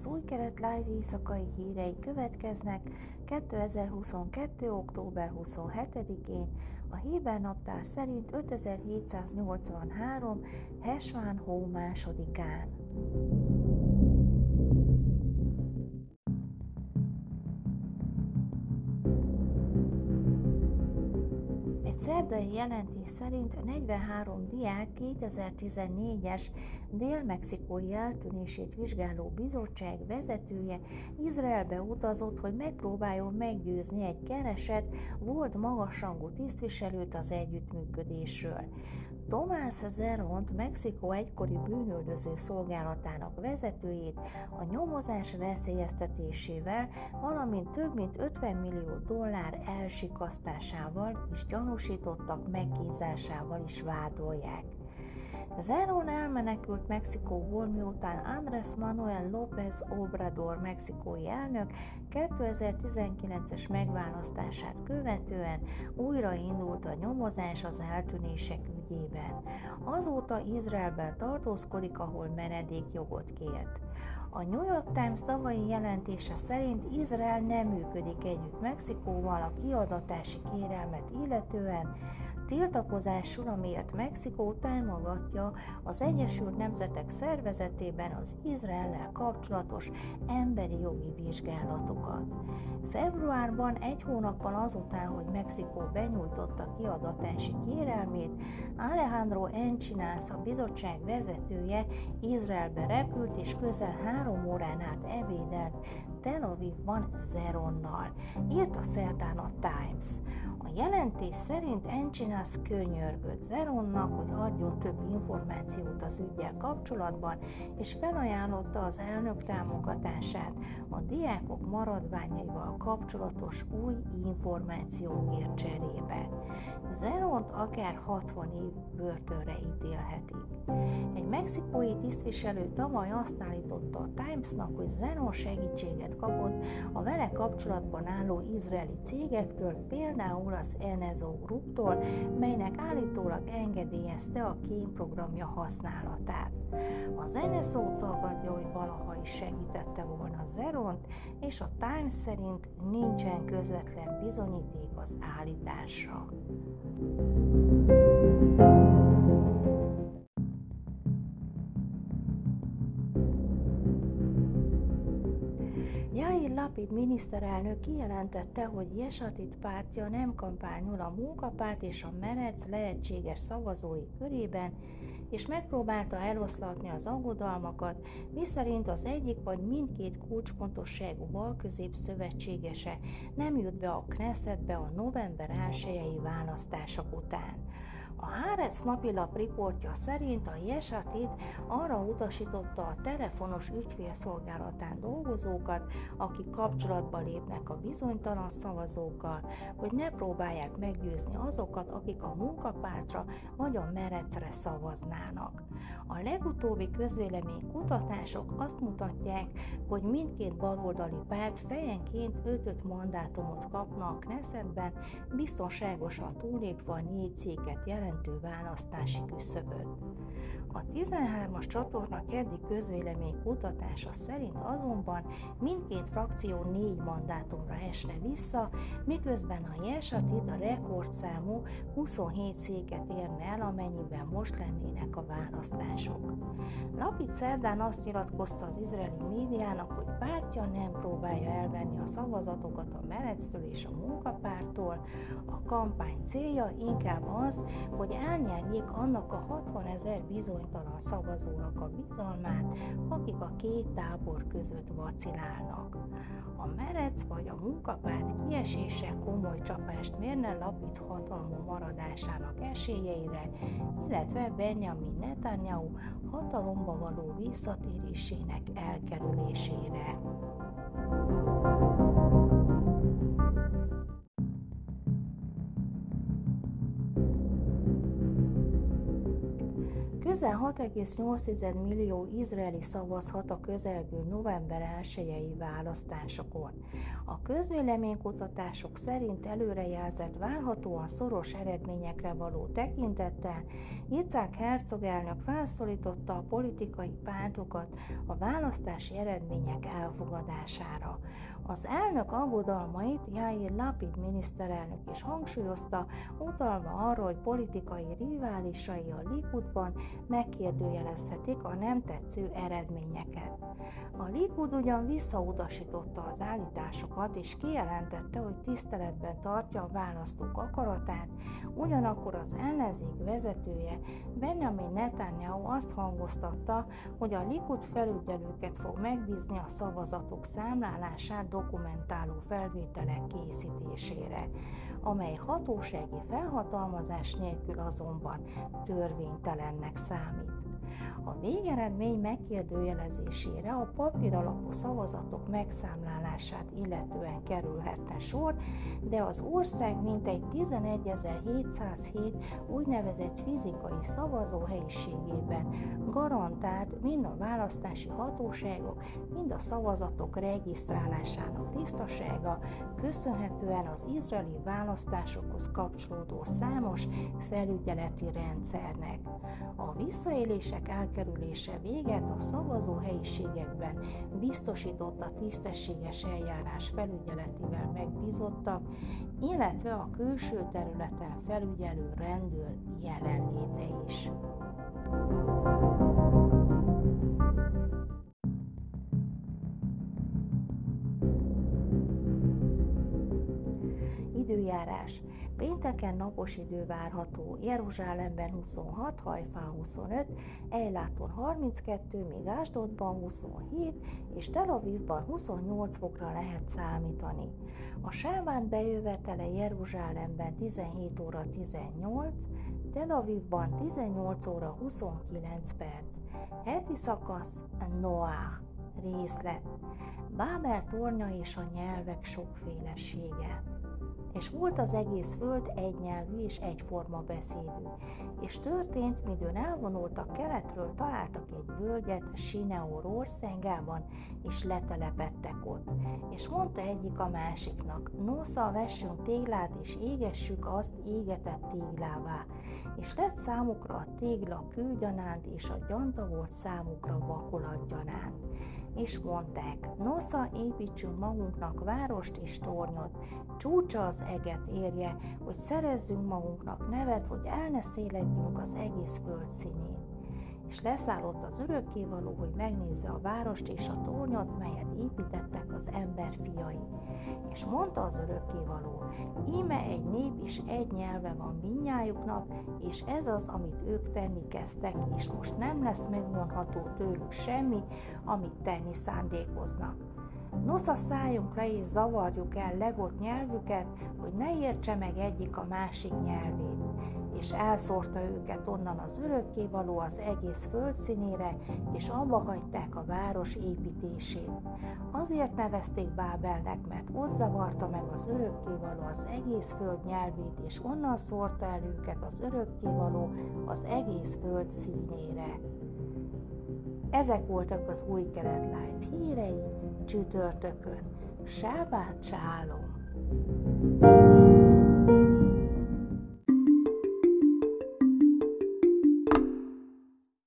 Az új keret live éjszakai hírei következnek 2022. október 27-én, a Héber naptár szerint 5783. Hesván hó másodikán. Szerdai jelentés szerint 43 diák 2014-es dél-mexikói eltűnését vizsgáló bizottság vezetője Izraelbe utazott, hogy megpróbáljon meggyőzni egy keresett, volt magasrangú tisztviselőt az együttműködésről. Tomás Zeront, Mexikó egykori bűnöldöző szolgálatának vezetőjét a nyomozás veszélyeztetésével, valamint több mint 50 millió dollár elsikasztásával és gyanúsítottak megkínzásával is vádolják. Zeron elmenekült Mexikóból, miután Andrés Manuel López Obrador mexikói elnök 2019-es megválasztását követően újra indult a nyomozás az eltűnések ügyében. Azóta Izraelben tartózkodik, ahol menedékjogot kért. A New York Times tavalyi jelentése szerint Izrael nem működik együtt Mexikóval a kiadatási kérelmet illetően, tiltakozásul, amiért Mexikó támogatja az Egyesült Nemzetek Szervezetében az Izraellel kapcsolatos emberi jogi vizsgálatokat. Februárban, egy hónappal azután, hogy Mexikó benyújtotta kiadatási kérelmét, Alejandro Encinas, a bizottság vezetője Izraelbe repült és közel három órán át ebédelt Tel Avivban Zeronnal, írt a szerdán a Times jelentés szerint Encinas könyörgött Zeronnak, hogy adjon több információt az ügyel kapcsolatban, és felajánlotta az elnök támogatását a diákok maradványaival kapcsolatos új információkért cserébe. Zeront akár 60 év börtönre ítélhetik. Egy mexikói tisztviselő tavaly azt állította a Timesnak, hogy Zenon segítséget kapott a vele kapcsolatban álló izraeli cégektől, például az NSO Grouptól, melynek állítólag engedélyezte a kémprogramja használatát. Az NSO tagadja, hogy valaha is segítette volna Zeront, és a Times szerint nincsen közvetlen bizonyíték az állításra. Lapid miniszterelnök kijelentette, hogy Jesatit pártja nem kampányol a munkapárt és a Merec lehetséges szavazói körében, és megpróbálta eloszlatni az aggodalmakat, miszerint az egyik vagy mindkét kulcsfontosságú balközép szövetségese nem jut be a Knessetbe a november 1 választások után. A Hárec napilap riportja szerint a Jesatid arra utasította a telefonos ügyfélszolgálatán dolgozókat, akik kapcsolatba lépnek a bizonytalan szavazókkal, hogy ne próbálják meggyőzni azokat, akik a munkapártra vagy a merecre szavaznának. A legutóbbi közvélemény kutatások azt mutatják, hogy mindkét baloldali párt fejenként 5-5 mandátumot kapna a Knessetben, biztonságosan túlépve a négy céget jelent jelentő választási küszöböt. A 13-as csatorna keddi közvélemény kutatása szerint azonban mindkét frakció négy mandátumra esne vissza, miközben a Jesatid a rekordszámú 27 széket érne el, amennyiben most lennének a választások. Lapid szerdán azt nyilatkozta az izraeli médiának, hogy pártja nem próbálja elvenni a szavazatokat a Merectől és a munkapártól, a kampány célja inkább az, hogy elnyerjék annak a 60 ezer bizony bizonytalan szavazónak a bizalmát, akik a két tábor között vacilálnak. A merec vagy a munkapárt kiesése komoly csapást mérne Lapid hatalmú maradásának esélyeire, illetve Benjamin Netanyahu hatalomba való visszatérésének elkerülésére. Közel 6,8 millió izraeli szavazhat a közelgő november 1 választásokon. A közvéleménykutatások szerint előrejelzett várhatóan szoros eredményekre való tekintettel Icák Herzog elnök felszólította a politikai pártokat a választási eredmények elfogadására. Az elnök aggodalmait Jair Lapid miniszterelnök is hangsúlyozta, utalva arra, hogy politikai riválisai a Likudban megkérdőjelezhetik a nem tetsző eredményeket. A Likud ugyan visszautasította az állításokat, és kijelentette, hogy tiszteletben tartja a választók akaratát, ugyanakkor az ellenzék vezetője Benjamin Netanyahu azt hangoztatta, hogy a Likud felügyelőket fog megbízni a szavazatok számlálását dokumentáló felvételek készítésére, amely hatósági felhatalmazás nélkül azonban törvénytelennek számít. A végeredmény megkérdőjelezésére a papír alapú szavazatok megszámlálását illetően kerülhetne sor, de az ország mintegy 11.707 úgynevezett fizikai szavazóhelyiségében garantált mind a választási hatóságok, mind a szavazatok regisztrálásának tisztasága, köszönhetően az izraeli választásokhoz kapcsolódó számos felügyeleti rendszernek. A visszaélések elkerülése véget a szavazó helyiségekben biztosított a tisztességes eljárás felügyeletivel megbízottak, illetve a külső területen felügyelő rendőr jelenléte is. Időjárás Pénteken napos idő várható, Jeruzsálemben 26, Hajfán 25, Ejláton 32, míg Ásdodban 27, és Tel Avivban 28 fokra lehet számítani. A sáván bejövetele Jeruzsálemben 17 óra 18, Tel Avivban 18 óra 29 perc. Heti szakasz Noah részlet. Bábel tornya és a nyelvek sokfélesége és volt az egész föld egynyelvű és egyforma beszédű. És történt, midőn elvonultak keletről, találtak egy völgyet Sineor országában, és letelepettek ott. És mondta egyik a másiknak, nosza, vessünk téglát, és égessük azt égetett téglává. És lett számukra a tégla kőgyanánt, és a gyanta volt számukra vakolatgyanánt és mondták, nosza, építsünk magunknak várost és tornyot, csúcsa az eget érje, hogy szerezzünk magunknak nevet, hogy el ne az egész föld színén és leszállott az örökkévaló, hogy megnézze a várost és a tornyot, melyet építettek az ember fiai. És mondta az örökkévaló, íme egy nép és egy nyelve van minnyájuknak, és ez az, amit ők tenni kezdtek, és most nem lesz megmondható tőlük semmi, amit tenni szándékoznak. Nosza szálljunk le és zavarjuk el legott nyelvüket, hogy ne értse meg egyik a másik nyelvét és elszórta őket onnan az örökkévaló az egész földszínére, és abba hagyták a város építését. Azért nevezték Bábelnek, mert ott zavarta meg az örökkévaló az egész föld nyelvét, és onnan szórta el őket az örökkévaló az egész föld színére. Ezek voltak az új kelet live hírei csütörtökön. Sábát sálom! thank you